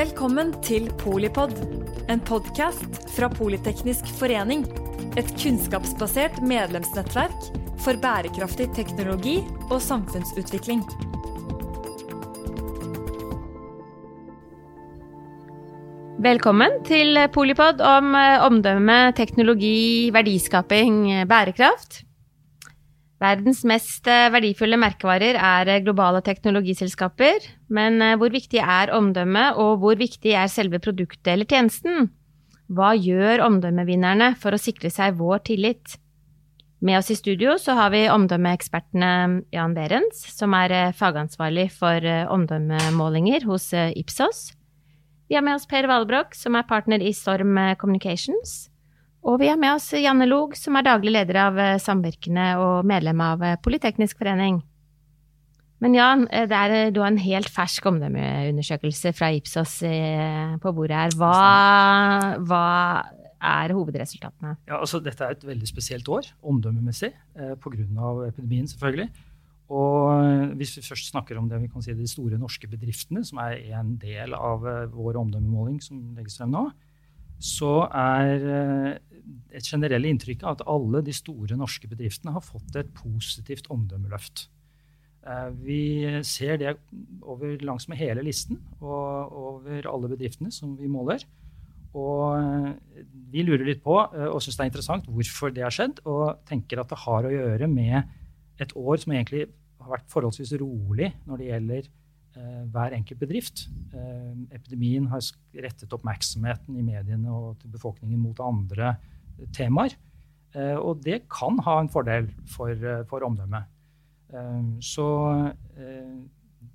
Velkommen til Polipod, en podkast fra Politeknisk forening. Et kunnskapsbasert medlemsnettverk for bærekraftig teknologi og samfunnsutvikling. Velkommen til Polipod om eh, omdømme, teknologi, verdiskaping, bærekraft. Verdens mest eh, verdifulle merkevarer er globale teknologiselskaper. Men hvor viktig er omdømmet, og hvor viktig er selve produktet eller tjenesten? Hva gjør omdømmevinnerne for å sikre seg vår tillit? Med oss i studio så har vi omdømmeekspertene Jan Behrens, som er fagansvarlig for omdømmemålinger hos Ipsos. Vi har med oss Per Valbrok, som er partner i Storm Communications. Og vi har med oss Janne Log, som er daglig leder av eh, Samvirkene og medlem av eh, Politeknisk forening. Men Jan, eh, er, du har en helt fersk omdømmeundersøkelse fra Ipsos på bordet her. Hva, hva er hovedresultatene? Ja, altså, dette er et veldig spesielt år omdømmemessig, eh, pga. epidemien selvfølgelig. Og hvis vi først snakker om det vi kan si de store norske bedriftene, som er en del av vår omdømmemåling som legges frem nå, så er eh, et generelle inntrykk at alle de store norske bedriftene har fått et positivt omdømmeløft. Vi ser det over langsmed hele listen og over alle bedriftene som vi måler. Og vi lurer litt på og syns det er interessant hvorfor det har skjedd, og tenker at det har å gjøre med et år som egentlig har vært forholdsvis rolig når det gjelder eh, hver enkelt bedrift. Eh, epidemien har rettet oppmerksomheten i mediene og til befolkningen mot andre temaer. Eh, og det kan ha en fordel for, eh, for omdømmet. Eh, så eh,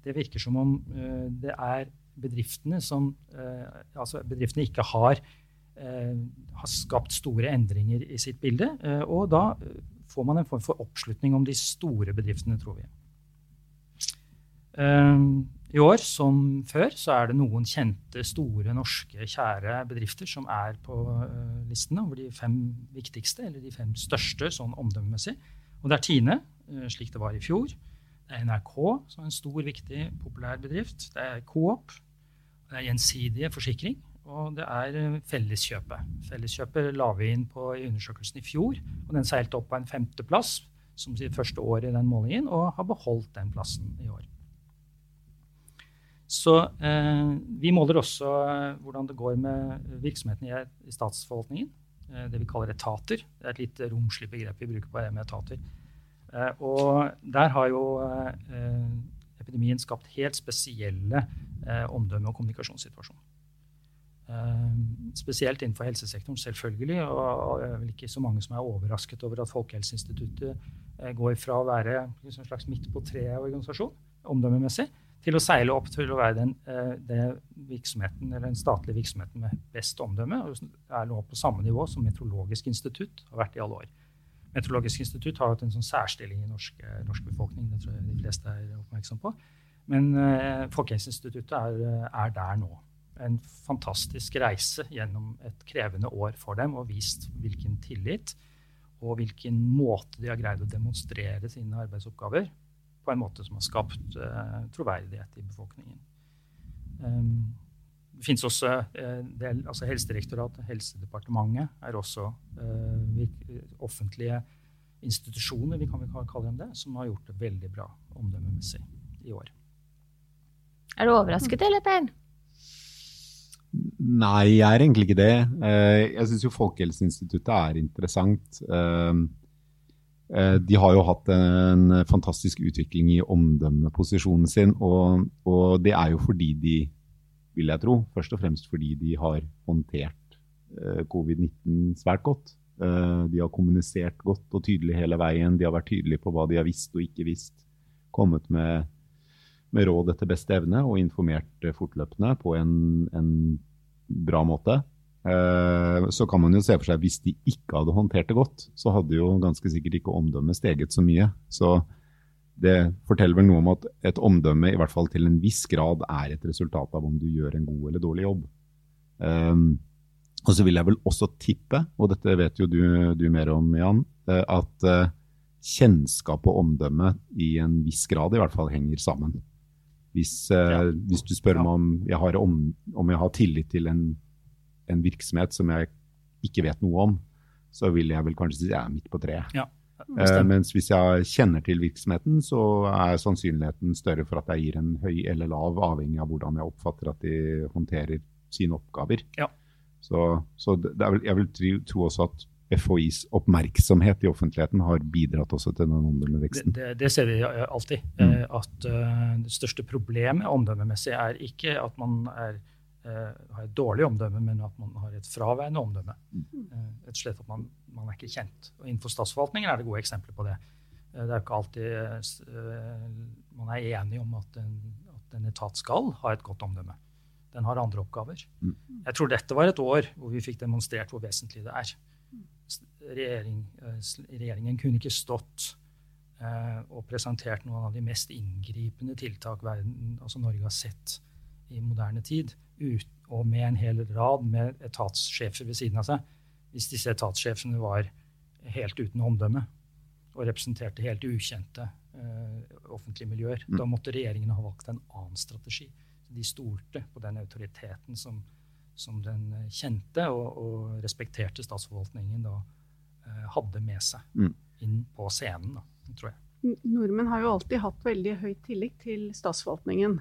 det virker som om det er bedriftene som Altså bedriftene ikke har, har skapt store endringer i sitt bilde. og da får man en form for oppslutning om de store bedriftene, tror vi. Um, I år, som før, så er det noen kjente, store, norske, kjære bedrifter som er på uh, listene over de fem viktigste, eller de fem største sånn omdømmemessig. Og det er Tine, uh, slik det var i fjor. Det er NRK, som er en stor, viktig, populær bedrift. Det er Coop. Det er Gjensidige Forsikring. Og det er uh, Felleskjøpet. Felleskjøpet la vi inn på i undersøkelsen i fjor, og den seilte opp på en femteplass som sitt første år i den målingen, og har beholdt den plassen i år. Så eh, vi måler også eh, hvordan det går med virksomheten i, statsforvaltningen. Eh, det vi kaller etater. Det er et litt romslig begrep vi bruker på det med etater. Eh, og der har jo eh, epidemien skapt helt spesielle eh, omdømme- og kommunikasjonssituasjoner. spesielt innenfor helsesektoren, selvfølgelig. Og det er vel ikke så mange som er overrasket over at Folkehelseinstituttet går fra å være en slags midt på treet-organisasjon omdømmemessig til å seile opp til å være den, eh, den, virksomheten, eller den statlige virksomheten med best omdømme. og er nå på samme nivå som Meteorologisk institutt har vært i alle år. Meteorologisk institutt har hatt en sånn særstilling i norsk, eh, norsk befolkning. Det tror jeg de fleste er oppmerksom på. Men uh, Folkehelseinstituttet er, er, der nå. En fantastisk reise gjennom et krevende år for dem og vist hvilken tillit og hvilken måte de har greid å demonstrere sine arbeidsoppgaver på en måte som har skapt uh, troverdighet i befolkningen. Um, det finnes også uh, del, altså Helsedirektoratet, Helsedepartementet er også uh, offentlige institusjoner vi kan vel kalle dem det, som har gjort det veldig bra omdømmemessig i år. Er du overrasket, eller, Per? Nei, jeg er egentlig ikke det. Jeg syns jo Folkehelseinstituttet er interessant. Eh, de har jo hatt en fantastisk utvikling i omdømmeposisjonen sin, og, og, det er jo fordi de, vil jeg tro, først og fremst fordi de har håndtert eh, covid-19 svært godt. Eh, de har kommunisert godt og tydelig hele veien. De har vært tydelige på hva de har visst og ikke visst. Kommet med, med råd etter beste evne og informert fortløpende på en, en bra måte. Eh, så kan man jo se for seg hvis de ikke hadde håndtert det godt, så hadde jo ganske sikkert ikke omdømmet steget så mye. Så det forteller vel noe om at et omdømme i hvert fall til en viss grad er et resultat av om du gjør en god eller dårlig jobb. Um, og så vil jeg vel også tippe, og dette vet jo du, du mer om, Jan, eh, at kjennskap og omdømme i en viss grad i hvert fall henger sammen. Hvis, ja. hvis du spør meg om jeg har, om, om jeg har tillit til en, en, virksomhet som jeg ikke vet noe om, så vil jeg vel kanskje si jeg er midt på treet. Ja, eh, mens hvis jeg kjenner til virksomheten, så er sannsynligheten større for at jeg gir en høy eller lav, avhengig av hvordan jeg oppfatter at de håndterer sine oppgaver. Ja. Så, så vel, jeg vil tro, også at FHIs oppmerksomhet i offentligheten har bidratt også til den omdømmeveksten? Det, det, det, ser vi alltid. Mm. Eh, at uh, Det største problemet omdømmemessig er ikke at man er, har et dårlig omdømme, men at man har et fraværende omdømme. Mm. Uh, et slett at man, man, er ikke kjent. Og Innenfor statsforvaltningen er det gode eksempler på det. det er ikke alltid man er enig om at en, at en etat skal ha et godt omdømme. Den har andre oppgaver. Mm. Jeg tror dette var et år hvor vi fikk demonstrert hvor vesentlig det er regjering, eh, regjeringen kunne ikke stått eh, og presentert noen av de mest inngripende tiltak verden, altså Norge har sett i moderne tid, ut, og med en hel rad med etatssjefer ved siden av seg. Hvis disse etatssjefene var helt uten omdømme og representerte helt ukjente uh, offentlige miljøer, mm. da måtte regjeringen ha valgt en annen strategi. De stolte på den autoriteten som, som den kjente og, og respekterte statsforvaltningen da uh, hadde med seg mm. inn på scenen, da, tror jeg. Nordmenn har jo alltid hatt veldig høy tillit til statsforvaltningen.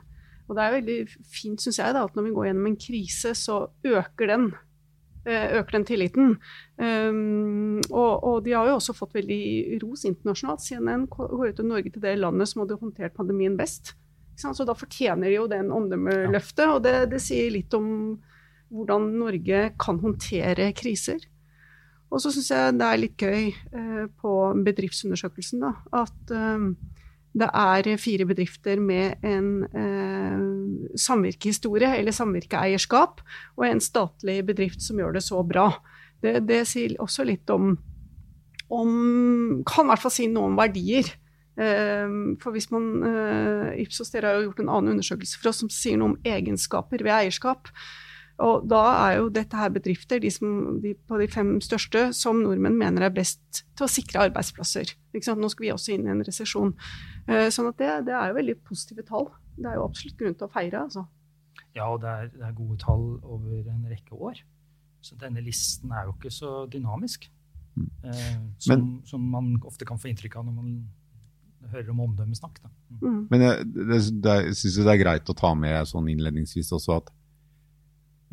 Og det er veldig fint, syns jeg, da, at når vi går gjennom en krise, så øker den, eh, øker den tilliten. Um, og, og, de har jo også fått veldig ros internasjonalt. CNN går ut av Norge til det landet som hadde håndtert pandemien best. Så da fortjener de jo den omdømmeløftet. Og det, det sier litt om hvordan Norge kan håndtere kriser. Og så syns jeg det er litt gøy eh, på bedriftsundersøkelsen da, at eh, det er fire bedrifter med en eh, samvirkehistorie eller samvirkeeierskap, og en statlig bedrift som gjør det så bra. Det, det sier også litt om, om Kan i hvert fall si noe om verdier. Eh, for hvis man eh, Ipsos dere har jo gjort en annen undersøkelse for oss som sier noe om egenskaper ved eierskap. Og da er jo dette her bedrifter, de, som, de på de fem største, som nordmenn mener er best til å sikre arbeidsplasser. Nå skal vi også inn i en resesjon. Eh, sånn at det, det, er jo veldig positive tall. Det er jo absolutt grunn til å feire. altså. Ja, og det er, det er, gode tall over en rekke år. Så denne listen er jo ikke så dynamisk. Mm. Eh, som, Men, som, man ofte kan få inntrykk av når man hører om omdømmesnakk. Mm. Mm. Men jeg, det, det, jeg syns det er greit å ta med sånn innledningsvis også at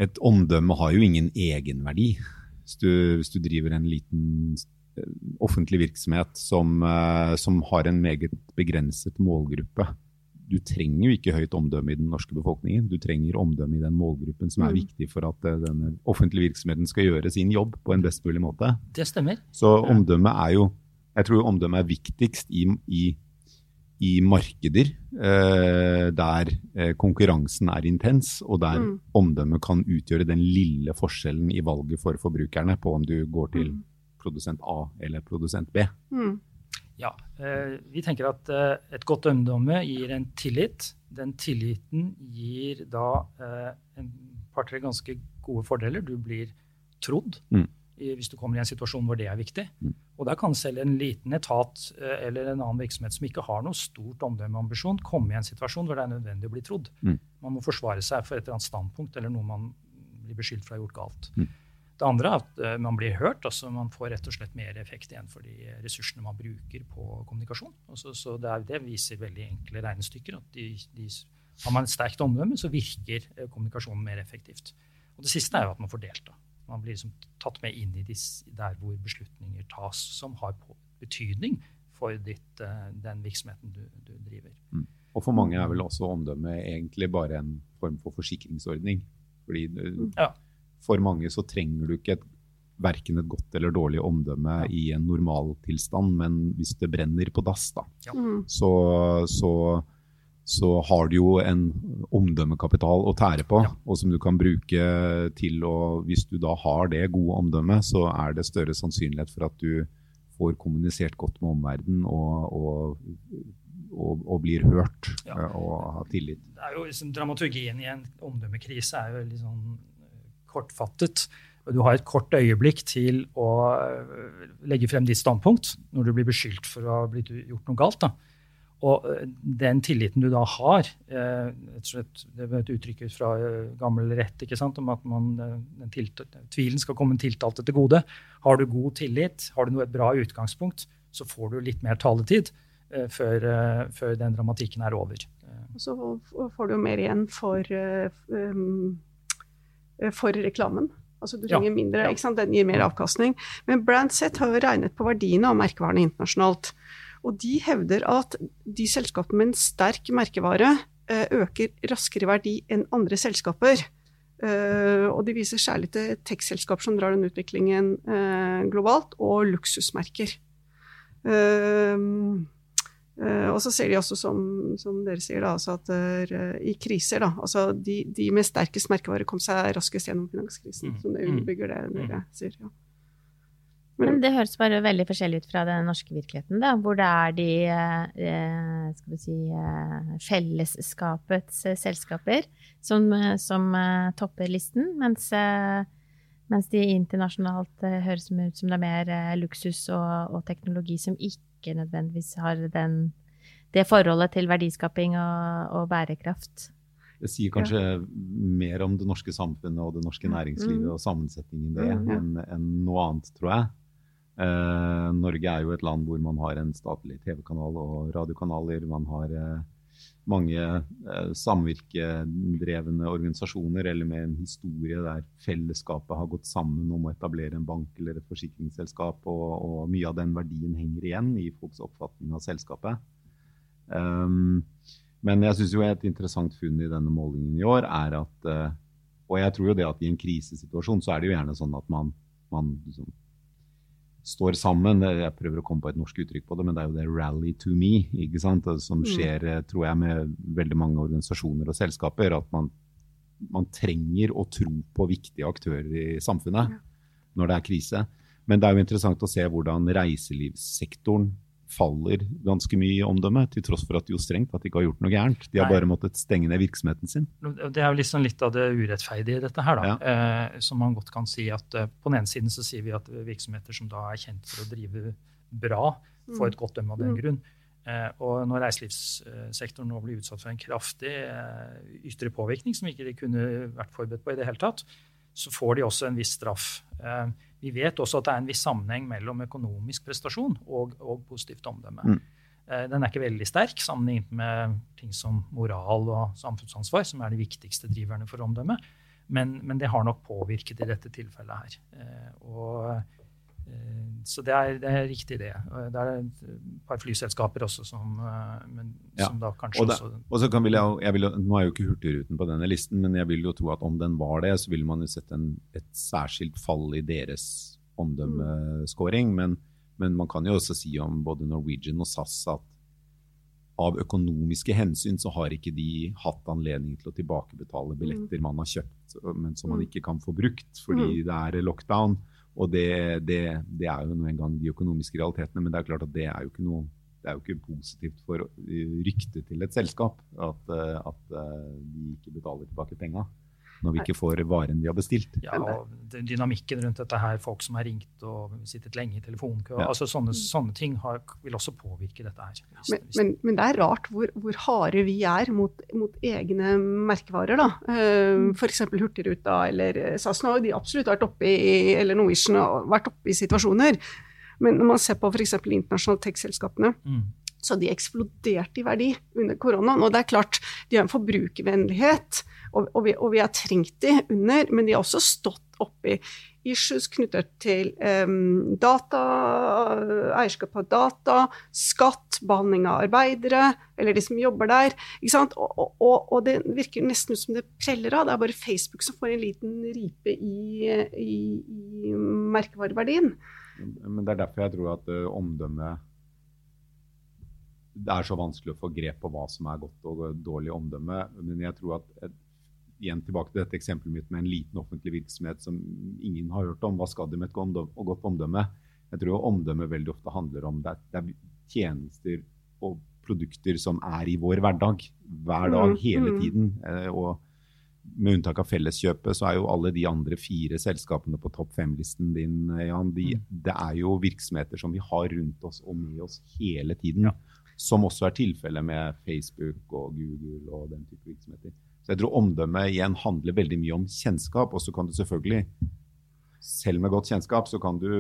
et omdømme har jo ingen egenverdi. Hvis du, hvis du driver en liten eh, offentlig virksomhet som, eh, som, har en meget begrenset målgruppe. Du trenger jo ikke høyt omdømme i den norske befolkningen. Du trenger omdømme i den målgruppen som er mm. viktig for at eh, denne offentlige virksomheten skal gjøre sin jobb på en best mulig måte. Det stemmer. Så omdømme er jo Jeg tror omdømme er viktigst i, i i markeder eh, der eh, konkurransen er intens, og der mm. omdømmet kan utgjøre den lille forskjellen i valget for forbrukerne på om du går til mm. produsent A eller produsent B. Mm. Ja, eh, vi tenker at eh, et godt omdømme gir en tillit. Den tilliten gir da eh, en par-tre ganske gode fordeler. Du blir trodd. Mm hvis du kommer i en situasjon hvor det er viktig. Mm. Og der kan selv en liten etat eh, eller en annen virksomhet som ikke har noe stort omdømmeambisjon, komme i en situasjon hvor det er nødvendig å bli trodd. Mm. Man må forsvare seg for et eller annet standpunkt eller noe man blir beskyldt for å ha gjort galt. Mm. Det andre er at uh, man blir hørt. altså Man får rett og slett mer effekt igjen for de ressursene man bruker på kommunikasjon. Altså, så det, er, det, viser veldig enkle regnestykker. at de, de, Har man et sterkt omdømme, så virker uh, kommunikasjonen mer effektivt. Og Det siste er jo at man får delta. Man blir liksom tatt med inn i disse, der hvor beslutninger tas som har betydning for ditt, eh, den virksomheten du, du driver. Mm. Og for mange er vel også omdømme egentlig bare en form for forsikringsordning. Fordi mm. ja. for mange så trenger du ikke et, verken et godt eller dårlig omdømme ja. i en normaltilstand, men hvis det brenner på dass, da, ja. Mm. så, så så har du jo en omdømmekapital å tære på, ja. og som du kan bruke til å Hvis du da har det gode omdømmet, så er det større sannsynlighet for at du får kommunisert godt med omverdenen og, og, og, og, blir hørt ja. Eh, og har tillit. Det er jo liksom, Dramaturgien i en omdømmekrise er jo veldig sånn eh, kortfattet. Du har et kort øyeblikk til å eh, legge frem ditt standpunkt når du blir beskyldt for å ha gjort noe galt. da. Og den tilliten du da har eh, Det er et uttrykk ut fra gammel rett ikke sant, om at man, tvilen skal komme tiltalte til gode. Har du god tillit, har du noe et bra utgangspunkt, så får du litt mer taletid før, før den dramatikken er over. Og så får du jo mer igjen for, for reklamen. Altså du trenger ja, mindre, sant, Den gir mer avkastning. Men Brandset har jo regnet på verdiene av merkevarene internasjonalt. Og de hevder at de selskapene med en sterk merkevare eh, øker raskere verdi enn andre selskaper. Uh, og de viser særlig til tech-selskaper som drar den utviklingen uh, globalt, og luksusmerker. Uh, og så ser de også, som, som dere sier, da, altså at i kriser da, altså de, de, med sterkest merkevare kom seg raskest gjennom finanskrisen. Mm. Som det underbygger det dere mm. sier. ja. Men det høres bare veldig forskjellig ut fra den norske virkeligheten, da, hvor det er de eh, skal vi si, eh, fellesskapets eh, selskaper som, eh, som eh, topper listen, mens, eh, mens, de internasjonalt høres ut som det er mer luksus og, og, teknologi som ikke nødvendigvis har den, det forholdet til verdiskaping og, og bærekraft. Det sier kanskje ja. mer om det norske samfunnet og det norske mm. næringslivet mm. og sammensetningen det mm, enn en noe annet, tror jeg. Eh, Norge er jo et land hvor man har en statlig TV-kanal og radiokanaler. Man har eh, mange eh, samvirkedrevne organisasjoner eller med en historie der fellesskapet har gått sammen om å etablere en bank eller et forsikringsselskap, og, og mye av den verdien henger igjen i folks oppfatning av selskapet. Um, men jeg syns et interessant funn i denne målingen i år er at uh, Og jeg tror jo det at i en krisesituasjon så er det jo gjerne sånn at man, man liksom, står sammen. Jeg prøver å komme på et norsk uttrykk på det, men det er jo det 'rally to me' ikke sant? som mm. skjer eh, tror jeg, med veldig mange organisasjoner og selskaper. At man, man trenger å tro på viktige aktører i samfunnet ja. når det er krise. Men det er jo interessant å se hvordan reiselivssektoren faller ganske mye i omdømme, til tross for at de jo strengt at de ikke har gjort noe gærent. De har Nei. bare måttet stenge ned virksomheten sin. Det er jo liksom litt av det urettferdige i dette her, da. Ja. Eh, som man godt kan si at eh, på den ene siden så sier vi at virksomheter som da er kjent for å drive bra, får et godt dømme av den mm. grunn. Eh, og når reiselivssektoren nå blir utsatt for en kraftig eh, ytre påvirkning som ikke de kunne vært forberedt på i det hele tatt, så får de også en viss straff. Eh, vi vet også at det er en viss sammenheng mellom økonomisk prestasjon og, og positivt omdømme. Mm. Eh, den er ikke veldig sterk sammenlignet med ting som moral og samfunnsansvar, som er de viktigste driverne for omdømme. Men, men det har nok påvirket i dette tilfellet her. Eh, og så det er, det er, riktig, det. Det er et par flyselskaper også som, eh, men, ja. som da kanskje og det, også og så kan vil jeg, jeg vil, Nå er jo ikke Hurtigruten på denne listen, men jeg vil jo tro at om den var det, så ville man jo sett en, et særskilt fall i deres omdømmescoring. Men, men, man kan jo også si om både Norwegian og SAS at av økonomiske hensyn så har ikke de hatt anledning til å tilbakebetale billetter mm. man har kjøpt, men som man mm. ikke kan få brukt fordi mm. det er lockdown. Og det, det, det er jo en gang de økonomiske realitetene, men det er klart at det er jo ikke noe det er jo ikke positivt for ryktet til et selskap at, eh, at eh, de ikke betaler tilbake penga når vi ikke får varen vi har bestilt. Ja, og Dynamikken rundt dette her, folk som har ringt og sittet lenge i telefonkø, ja. altså sånne, sånne ting har, vil også påvirke dette her. Men, men, men det er rart hvor, hvor harde vi er mot, mot egne merkevarer. da. Uh, F.eks. Hurtigruta eller SAS. Nå har de absolutt vært oppe i, eller Norwegian vært oppe i situasjoner. Men når man ser på f.eks. internasjonale tech-selskapene, mm. Så de eksplodert i verdi under koronaen. Og det er klart, de har en forbrukervennlighet og, og, vi, og, vi, har trengt de under, men de har også stått oppi issues knyttet til um, data, eierskap av data, skatt, behandling av arbeidere, eller de som jobber der. Og, og, det virker nesten ut som det preller av. Det er bare Facebook som får en liten ripe i, i, i merkevareverdien. Men det er derfor jeg tror at uh, omdømmet det er så vanskelig å få grep på hva som er godt og dårlig omdømme. Men jeg tror at et, igjen tilbake til dette eksempelet mitt med en liten offentlig virksomhet som ingen har hørt om. Hva skal de med et godt omdømme? Jeg tror omdømme veldig ofte handler om det, det er tjenester og produkter som er i vår hverdag hver dag, mm, hele mm. tiden. Eh, og med unntak av Felleskjøpet, så er jo alle de andre fire selskapene på topp fem-listen din, Jan, de, mm. det er jo virksomheter som vi har rundt oss og med oss hele tiden. Ja. Som også er tilfellet med Facebook og Google og den type virksomheter. Så jeg tror omdømmet igjen handler veldig mye om kjennskap. Og så kan du selvfølgelig, selv med godt kjennskap, så kan du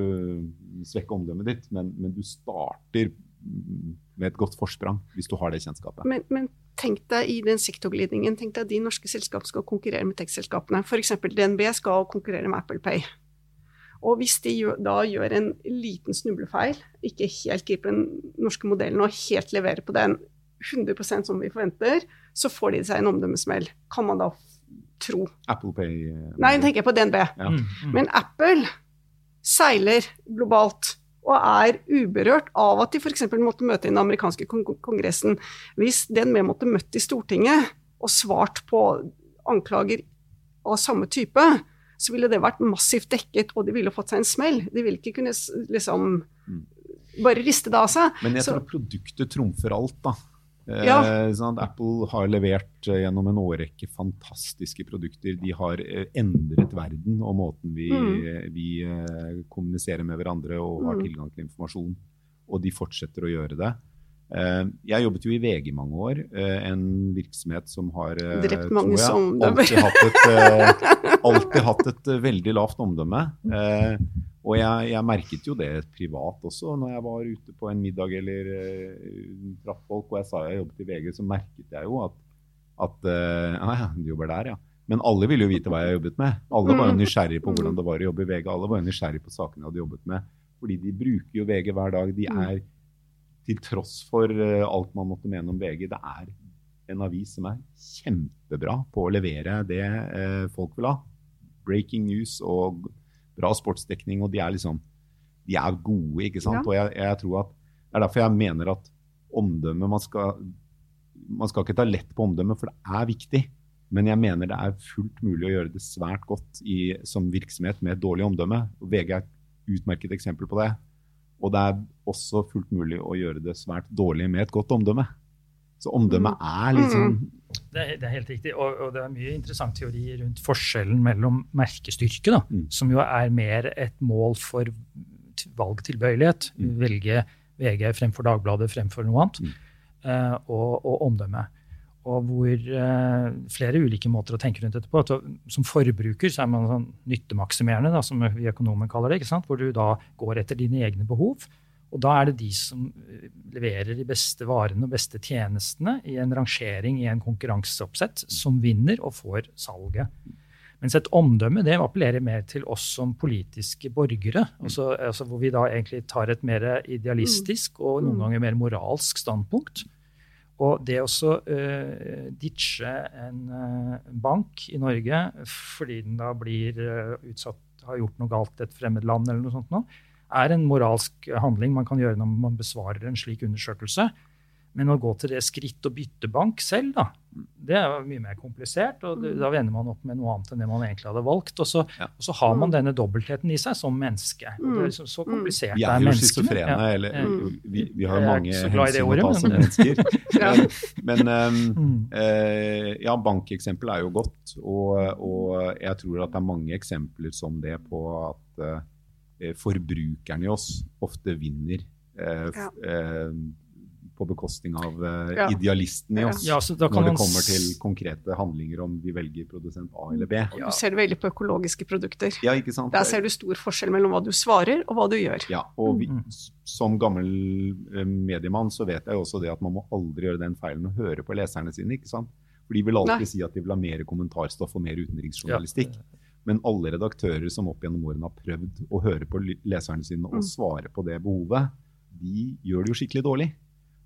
svekke omdømmet ditt, men, men du starter med et godt forsprang hvis du har det kjennskapet. Men, men tenk deg i den sektorglidningen, tenk deg at de norske selskapene skal konkurrere med tech-selskapene. F.eks. DNB skal konkurrere med Apple Pay. Og hvis de da gjør en liten snublefeil, ikke helt griper den norske modellen og helt leverer på den 100% som vi forventer, så får de seg en omdømmesmell. Kan man da tro. Apple Pay eh, Nei, nå tenker jeg på DNB. Ja. Mm, mm. Men Apple seiler globalt og er uberørt av at de f.eks. måtte møte i den amerikanske kong kongressen. Hvis DNB måtte møtt i Stortinget og svart på anklager av samme type, så ville det vært massivt dekket, og de ville fått seg en smell. De ville ikke kunne liksom Mm. bare riste det av seg. Men jeg Så- tror produktet trumfer alt, da. Eh, sånn at Apple har levert eh, gjennom en årrekke fantastiske produkter. De har eh, endret verden og måten vi, Mm. vi eh, kommuniserer med hverandre og har Mm. tilgang til informasjon. Og de fortsetter å gjøre det. Eh, jeg jobbet jo i VG i mange år, eh, en virksomhet som har eh, Drept mange tror jeg, omdømmer. alltid hatt et, alltid hatt et veldig lavt omdømme. Eh, og jeg, jeg merket jo det privat også, når jeg var ute på en middag eller traff folk og jeg sa jeg jobbet i VG, så merket jeg jo at, at ah, ja, du jobber der, ja. Men alle ville jo vite hva jeg jobbet med. Alle var jo Mm. nysgjerrige på Mm. hvordan det var å jobbe i VG. Alle var jo nysgjerrige på sakene jeg hadde jobbet med. Fordi de bruker jo VG hver dag. De Mm. er, til tross for eh, alt man måtte mene om VG, det er en avis som er kjempebra på å levere det eh, folk vil ha. Breaking news og bra sportsdekning, og de er liksom De er gode, ikke sant. Ja. Og jeg, jeg tror at Det er derfor jeg mener at omdømme man skal, man skal ikke ta lett på omdømme, for det er viktig. Men jeg mener det er fullt mulig å gjøre det svært godt i, som virksomhet med et dårlig omdømme. Og VG er et utmerket eksempel på det. Og det er også fullt mulig å gjøre det svært dårlig med et godt omdømme. Så omdømme er liksom Det er, det er helt riktig. Og, og det er mye interessant teori rundt forskjellen mellom merkestyrke, da, Mm. som jo er mer et mål for valgtilbøyelighet, Mm. velge VG fremfor Dagbladet fremfor noe annet, Mm. uh, og, og omdømme. Og hvor eh, flere ulike måter å tenke rundt dette på. At, som forbruker så er man sånn nyttemaksimerende, da, som vi økonomer kaller det. ikke sant? Hvor du da går etter dine egne behov. Og da er det de som eh, leverer de beste varene og beste tjenestene i en rangering i en konkurranseoppsett, som vinner og får salget. Mens et omdømme det appellerer mer til oss som politiske borgere. Altså, altså hvor vi da egentlig tar et mer idealistisk og noen Mm. ganger mer moralsk standpunkt. Og det å uh, ditche en uh, bank i Norge fordi den da blir uh, utsatt, har gjort noe galt i et fremmed land, eller noe sånt nå, er en moralsk handling man kan gjøre når man besvarer en slik undersøkelse. Men å gå til det skritt å bytte bank selv, da, det er jo mye mer komplisert. og det, Da vender man opp med noe annet enn det man egentlig hadde valgt. Og så, Ja. og så har man Mm. denne dobbeltheten i seg som menneske. Og det er så, så Mm. komplisert Vi det er menneskene. Ja. eller Mm. vi, vi har jo mange ikke så glad i det hensyn å ta som mennesker. Ja. Men, men Mm. eh, ja, bankeksempel er jo godt, og, og jeg tror at det er mange eksempler som det på at uh, forbrukerne i oss ofte vinner Uh, eh, på bekostning av eh, Ja. idealisten i oss. Ja, så da kan når det kommer til konkrete handlinger om vi velger produsent A eller B. Ja. Du ser det veldig på økologiske produkter. Ja, ikke sant? Der ser du stor forskjell mellom hva du svarer og hva du gjør. Ja, og vi, Mm. som gammel eh, mediemann så vet jeg jo også det at man må aldri gjøre den feilen å høre på leserne sine. ikke sant? For de vil alltid Nei. si at de vil ha mer kommentarstoff og mer utenriksjournalistikk. Men alle redaktører som opp gjennom årene har prøvd å høre på leserne sine og Mm. svare på det behovet, de gjør det jo skikkelig dårlig.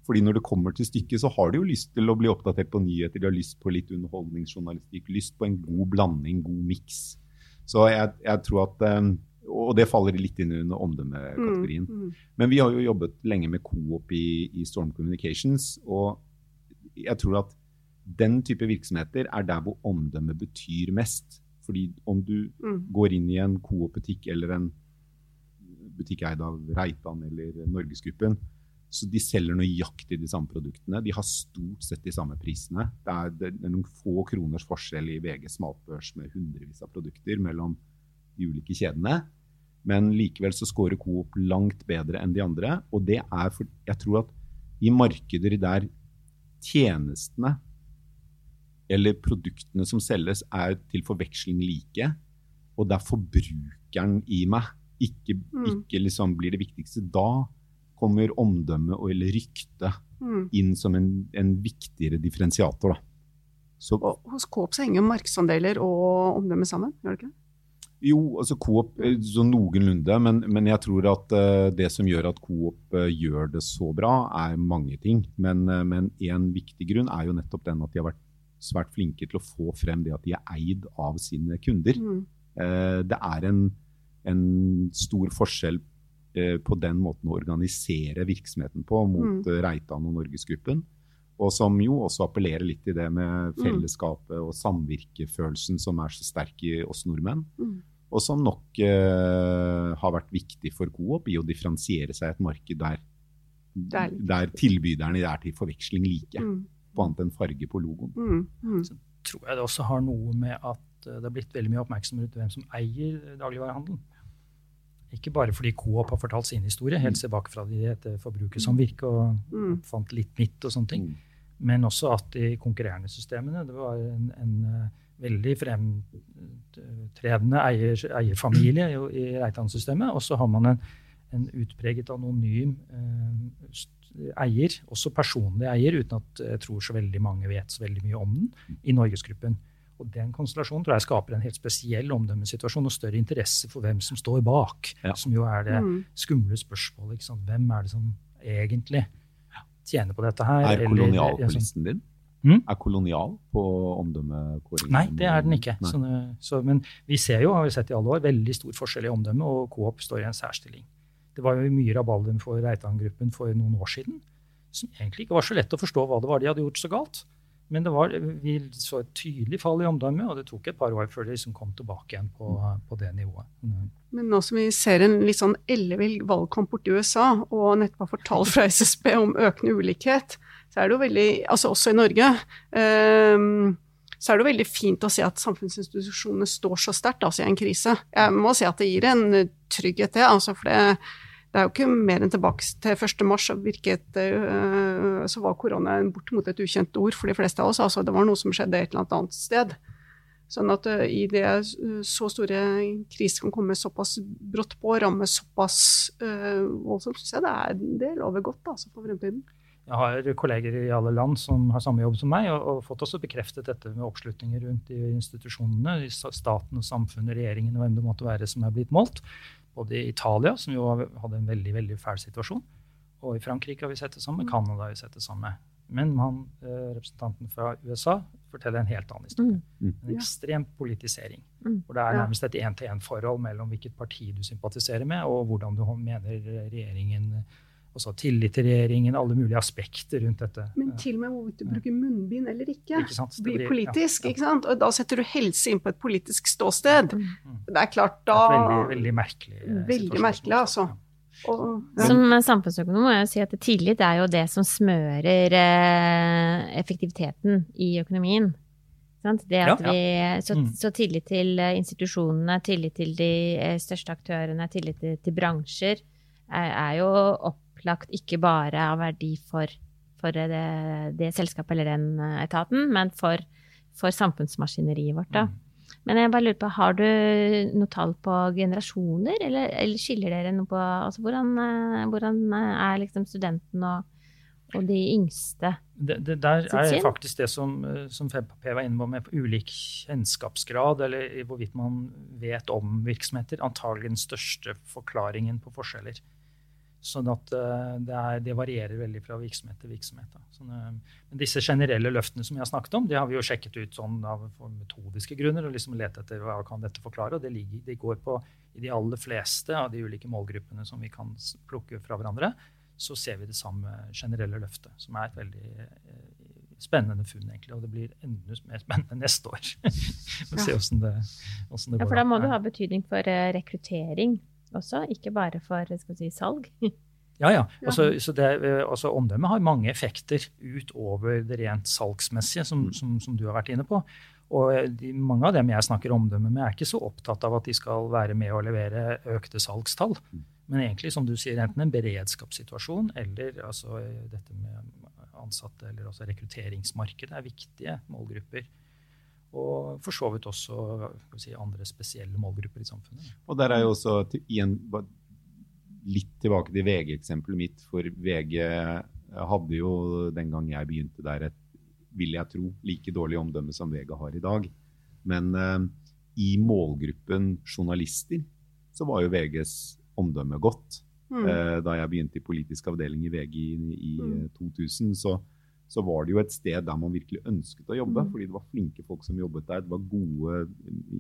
Fordi når det kommer til stykket, så har de jo lyst til å bli oppdatert på nyheter, de har lyst på litt underholdningsjournalistikk, lyst på en god blanding, god miks. Så jeg, jeg tror at eh, Og det faller litt inn under omdømmekategorien. Mm, mm. Men vi har jo jobbet lenge med Coop i, i Storm Communications, og jeg tror at den type virksomheter er der hvor omdømme betyr mest. Fordi om du Mm. går inn i en Coop-butikk eller en butikk eid av Reitan eller Norgesgruppen, så de selger nøyaktig de samme produktene. De har stort sett de samme prisene. Det er, det er noen få kroners forskjell i VGs matbørs med hundrevis av produkter mellom de ulike kjedene. Men likevel så scorer Coop langt bedre enn de andre. Og det er for Jeg tror at i markeder der tjenestene eller produktene som selges, er til forveksling like, og der forbrukeren i meg ikke, Mm. ikke liksom blir det viktigste, da kommer omdømme og- eller rykte Mm. inn som en, en viktigere differensiator. Da. Så Og hos Coop så henger jo markedsandeler og omdømme sammen, gjør det ikke det? Jo, altså Coop eh, så noenlunde, men, men jeg tror at uh, det som gjør at Coop uh, gjør det så bra, er mange ting. Men, uh, en viktig grunn er jo nettopp den at de har vært svært flinke til å få frem det at de er eid av sine kunder. Mm. Det er en, en stor forskjell på den måten å organisere virksomheten på mot mm. Reitan og Norgesgruppen. Og som jo også appellerer litt til det med fellesskapet og samvirkefølelsen som er så sterk i oss nordmenn. Mm. Og som nok eh, har vært viktig for Coop i å differensiere seg i et marked der, Det er der tilbyderne er til forveksling like, Mm. på annet enn farge på logoen. Mm. Mm. tror jeg det også har noe med at eh, det har blitt veldig mye oppmerksomhet rundt hvem som eier dagligvarehandelen. Ikke bare fordi Coop har fortalt sin historie, helt tilbake fra de som Forbrukersamvirke og Mm. fant litt nytt og sånne ting, men også at de konkurrerende systemene Det var en, en eh, veldig fremtredende eier, eierfamilie i, i Reitan-systemet, og så har man en, en utpreget anonym eh, eier, også personlig eier, uten at jeg tror så veldig mange vet så veldig mye om den, i Norgesgruppen. Og Den konstellasjonen tror jeg skaper en helt spesiell omdømmesituasjon og større interesse for hvem som står bak, Ja. som jo er det Mm. skumle spørsmålet. Ikke sant? Hvem er det som egentlig tjener på dette her? Er kolonialpolisten sånn- din? Mm? Er kolonial på omdømmekåringen? Nei, det er den ikke. Nei. Så, men vi ser jo, har vi sett i alle år, veldig stor forskjell i omdømme, og Coop står i en særstilling. Det var jo mye rabalder for Reitan-gruppen for noen år siden, som egentlig ikke var så lett å forstå hva det var de hadde gjort så galt. Men det var, vi så et tydelig fall i omdømmet, og det tok et par år før det liksom kom tilbake igjen på, på det nivået. Mm. Men nå som vi ser en litt sånn ellevill valgkamp borti USA, og nettopp har fått tall fra SSB om økende ulikhet, så er det jo veldig Altså også i Norge. Um, så er det jo veldig fint å se at samfunnsinstitusjonene står så sterkt altså i en krise. Jeg må si at det gir en trygghet, det. Altså for det, det er jo ikke mer enn tilbake til 1. mars virket øh, så var korona en bortimot et ukjent ord for de fleste av oss. Altså det var noe som skjedde et eller annet sted. Sånn at øh, i det øh, så store kriser kan komme såpass brått på, ramme såpass voldsomt, syns jeg det, er, det lover godt altså, for fremtiden. Jeg har kolleger i alle land som har samme jobb som meg, og, og fått også bekreftet dette med oppslutninger rundt i institusjonene, staten og samfunnet, regjeringen og hvem det måtte være som er blitt målt. Både i Italia, som jo hadde en veldig veldig fæl situasjon, og i Frankrike har vi sett det samme, Canada har vi sett det samme. Men han, eh, representanten fra USA forteller en helt annen historie. Mm. En ekstrem politisering. Mm. Hvor det er nærmest et én-til-én-forhold mellom hvilket parti du sympatiserer med, og hvordan du mener regjeringen også tillit til regjeringen, alle mulige aspekter rundt dette. Men til og med hvorvidt du bruker munnbind eller ikke, Ikke sant? Blir blir- politisk. ja, ja. ikke sant? Og da setter du helse inn på et politisk ståsted. Mm. Det er klart, Det er da veldig, veldig merkelig eh, Veldig merkelig, altså. og, ja. Som samfunnsøkonom må jeg si at tillit er jo det som smører eh, effektiviteten i økonomien. Det at vi, så, Mm. så tillit til eh, institusjonene, tillit til de største aktørene, tillit til, til bransjer, er, er jo opplagt ikke bare av verdi for, for eh, det, det selskapet eller den eh, etaten, men for, for samfunnsmaskineriet vårt. Da. Mm. Men jeg bare lurer på, har du noe tall på generasjoner, eller, eller skiller dere noe på altså hvordan, eh, hvordan er liksom studenten og, og de yngste? Det, det der er faktisk det som, som FP var inne på med ulik kjennskapsgrad, eller hvorvidt man vet om virksomheter, antagelig den største forklaringen på forskjeller. Sånn at eh, det, er, det varierer veldig fra virksomhet til virksomhet. Sånn, eh, men disse generelle løftene som jeg har snakket om, det har vi jo sjekket ut sånn av metodiske grunner og liksom lett etter hva kan dette forklare. og det, ligger, det går på i de aller fleste av de ulike målgruppene som vi kan plukke fra hverandre, så ser vi det samme generelle løftet, som er et veldig eh, spennende funn, egentlig. Og det blir enda mer spennende neste år. Vi får se åssen det, hvordan det Ja, går. for da må det ha betydning for rekruttering også, ikke bare for skal si, salg. Ja, ja. Ja. Altså, så det, eh, altså, omdømme har mange effekter utover det rent salgsmessige, som, som, som du har vært inne på. Og eh, de, mange av dem jeg snakker omdømme med, er ikke så opptatt av at de skal være med å levere økte salgstall. Men egentlig, som du sier, enten en beredskapssituasjon eller altså, dette med ansatte, eller rekrutteringsmarkedet, er viktige målgrupper. Og for så vidt også si, andre spesielle målgrupper i samfunnet. Og der er jo også igjen, litt tilbake til VG-eksempelet mitt. For VG hadde jo den gang jeg begynte der, et, vil jeg tro, like dårlig omdømme som VG har i dag. Men eh, i målgruppen journalister så var jo VGs omdømme godt. Mm. Eh, da jeg begynte i politisk avdeling i VG i, i mm. 2000, så så var det jo et sted der man virkelig ønsket å jobbe. Mm. Fordi det var flinke folk som jobbet der. Det var gode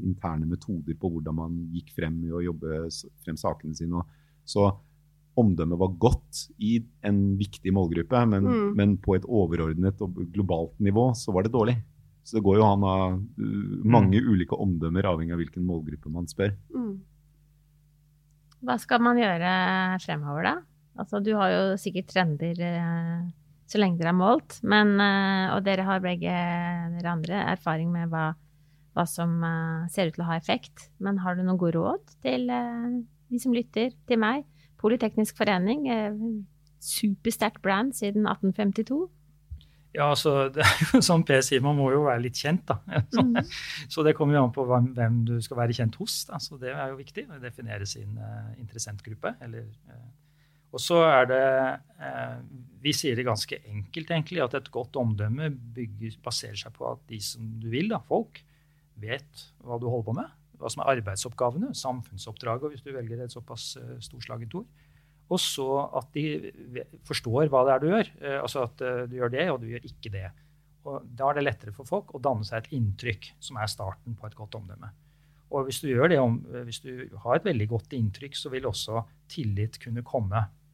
interne metoder på hvordan man gikk frem i å jobbe frem sakene sine. Så omdømmet var godt i en viktig målgruppe, men, mm. men, på et overordnet og globalt nivå så var det dårlig. Så det går jo an å ha uh, mange mm. ulike omdømmer avhengig av hvilken målgruppe man spør. Mm. Hva skal man gjøre fremover, da? Altså, du har jo sikkert trender eh så lenge dere har målt. Men, eh, og dere har begge dere andre erfaring med hva, hva som eh, ser ut til å ha effekt. Men har du noen gode råd til eh, de som lytter, til meg? Politeknisk forening, supersterkt brand siden 1852. Ja, altså, det er jo som Per sier, man må jo være litt kjent, da. Så, mm. så det kommer jo an på hvem du skal være kjent hos. Da. Så det er jo viktig å definere sin uh, interessentgruppe, eller uh, og så er det eh, Vi sier det ganske enkelt, egentlig, at et godt omdømme bygger, baserer seg på at de som du vil, da, folk, vet hva du holder på med. Hva som er arbeidsoppgavene, samfunnsoppdraget, hvis du velger et såpass uh, storslagent ord. Og så at de forstår hva det er du gjør. Uh, altså at uh, du gjør det, og du gjør ikke det. Og Da er det lettere for folk å danne seg et inntrykk, som er starten på et godt omdømme. Og hvis du, gjør det, hvis du har et veldig godt inntrykk, så vil også tillit kunne komme Eh,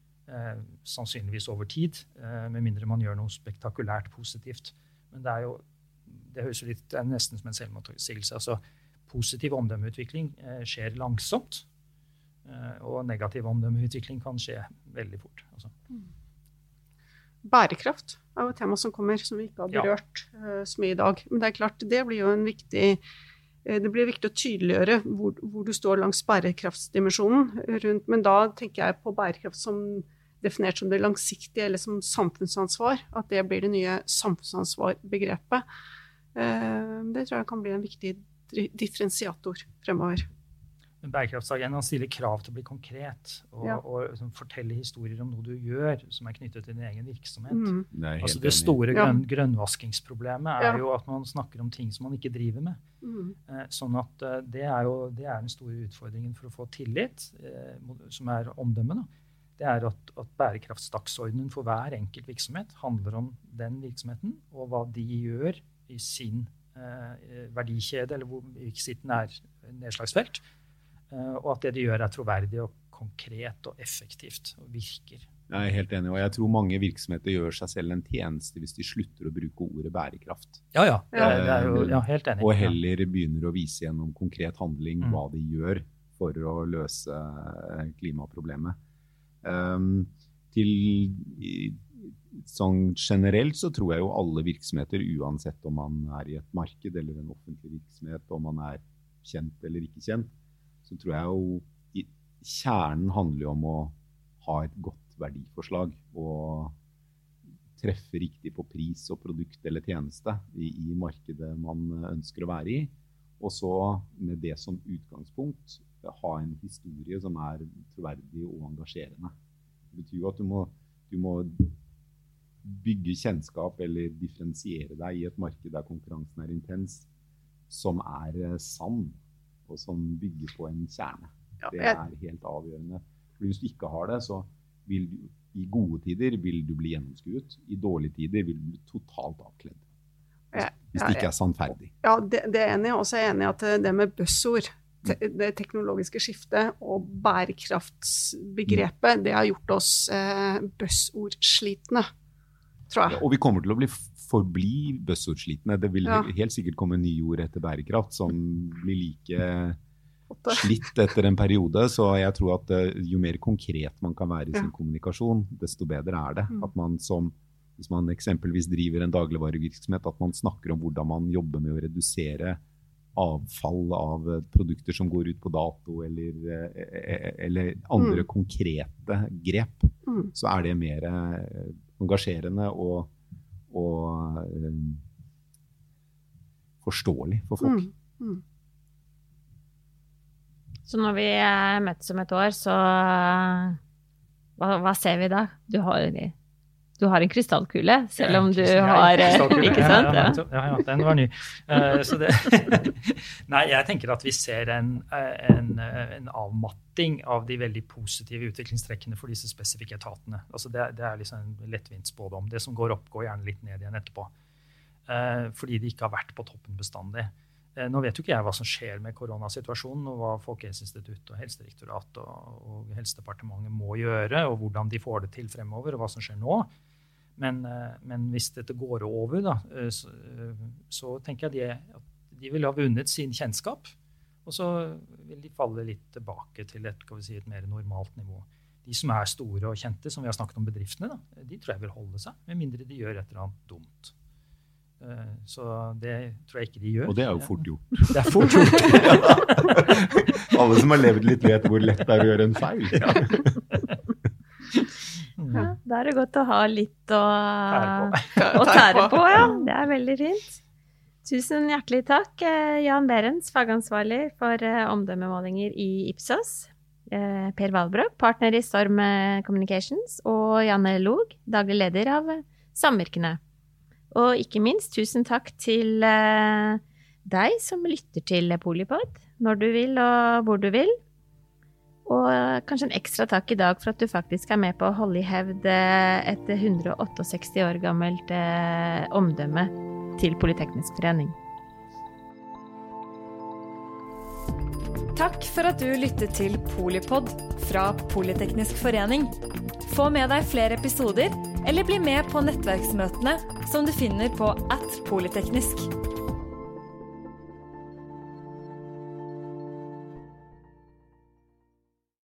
sannsynligvis over tid, eh, med mindre man gjør noe spektakulært positivt. Men det er jo det høres litt, det er nesten som en selvmotsigelse. Altså, positiv omdømmeutvikling eh, skjer langsomt. Eh, og negativ omdømmeutvikling kan skje veldig fort. Altså. Mm. Bærekraft er jo et tema som kommer, som vi ikke har berørt ja. så mye i dag. Men det er klart, det blir jo en viktig det blir viktig å tydeliggjøre hvor, hvor du står langs bærekraftsdimensjonen. rundt, Men da tenker jeg på bærekraft som definert som det langsiktige eller som samfunnsansvar. At det blir det nye samfunnsansvarbegrepet. Eh, det tror jeg kan bli en viktig differensiator fremover. Bærekraftsagendaen stiller krav til å bli konkret og, ja. og liksom fortelle historier om noe du gjør som er knyttet til din egen virksomhet. Mm. Det, altså det store grønn, grønnvaskingsproblemet er ja. jo at man snakker om ting som man ikke driver med. Mm. Eh, sånn at eh, det er jo det er den store utfordringen for å få tillit, eh, som er omdømmet. det er at, at bærekraftsdagsordenen for hver enkelt virksomhet handler om den virksomheten og hva de gjør i sin eh, verdikjede, eller hvor sitt nær, nedslagsfelt. Eh, og at det de gjør, er troverdig og konkret og effektivt og virker. Jeg er helt enig, og jeg tror mange virksomheter gjør seg selv en tjeneste hvis de slutter å bruke ordet bærekraft. Ja, ja. Det er, det er jo, ja helt enig. Og heller begynner å vise gjennom konkret handling mm. hva de gjør for å løse klimaproblemet. Um, til sånn generelt så tror jeg jo alle virksomheter, uansett om man er i et marked eller en offentlig virksomhet, om man er kjent eller ikke kjent, så tror jeg jo kjernen handler jo om å ha et godt verdiforslag og treffe riktig på pris og produkt eller tjeneste i, i markedet man ønsker å være i. Og så med det som utgangspunkt ha en historie som er troverdig og engasjerende. Det betyr jo at du må, du må bygge kjennskap eller differensiere deg i et marked der konkurransen er intens, som er eh, sann, og som bygger på en kjerne. Det er helt avgjørende. For hvis du ikke har det, så vil du i gode tider vil du bli gjennomskuet. I dårlige tider vil du bli totalt avkledd. Hvis det ikke er sannferdig. Ja, det, det er enig. Og så er jeg enig i at det med buzzord det teknologiske skiftet og bærekraftsbegrepet, det har gjort oss eh, buzzordslitne, tror jeg. Ja, og vi kommer til å bli forbli buzzordslitne. Det vil ja. helt sikkert komme nye ord etter bærekraft som blir like slitt etter en periode. Så jeg tror at uh, jo mer konkret man kan være i sin ja. kommunikasjon, desto bedre er det. Mm. At man som hvis man eksempelvis driver en dagligvarevirksomhet, at man snakker om hvordan man jobber med å redusere avfall av eh, produkter som går ut på dato, eller, eh, eller andre Mm. konkrete grep, Mm. så er det mer eh, engasjerende og, og eh, forståelig for folk. Mm. Mm. Så når vi eh, møtes om et år, så eh, hva, hva ser vi da? Du har, du har en krystallkule, selv om du har eh. Ikke sant? Ja, Ja. ja, den var ny. Eh, så det, nei, jeg tenker at vi ser en, eh, en, en avmatting av de veldig positive utviklingstrekkene for disse spesifikke etatene. Altså det, det er liksom en lettvint spådom. Det som går opp, går gjerne litt ned igjen etterpå. Fordi de ikke har vært på toppen bestandig. Nå vet jo ikke jeg hva som skjer med koronasituasjonen, og hva Folkehelseinstituttet og Helsedirektoratet og, og Helsedepartementet må gjøre, og hvordan de får det til fremover, og hva som skjer nå. Men, eh, men hvis dette går over, da, eh, så, eh, så tenker jeg de, at de vil ha vunnet sin kjennskap. Og så vil de falle litt tilbake til et, vi si, et mer normalt nivå. De som er store og kjente, som vi har snakket om bedriftene, da, de tror jeg vil holde seg, med mindre de gjør et eller annet dumt. Så det tror jeg ikke de gjør. Og det er jo fort gjort. Det er fort gjort. Alle som har levd litt, vet hvor lett det er å gjøre en feil. Mm. Ja, da er det godt å ha litt å Tære tære på. Ja. Det er veldig fint. Tusen hjertelig takk, eh, Jan Berens, fagansvarlig for eh, omdømmemålinger i Ipsos. Eh, Per Valbrok, partner i Storm Communications, og Janne Log, daglig leder av Samvirkene. Og ikke minst tusen takk til deg som lytter til Polipod, når du vil og hvor du vil. Og kanskje en ekstra takk i dag for at du faktisk er med på å holde i hevd eh, et 168 år gammelt eh, omdømme til Politeknisk forening. Takk for at du lyttet til Polipod fra Politeknisk forening. Få med deg flere episoder, eller bli med på nettverksmøtene som du finner på at polyteknisk.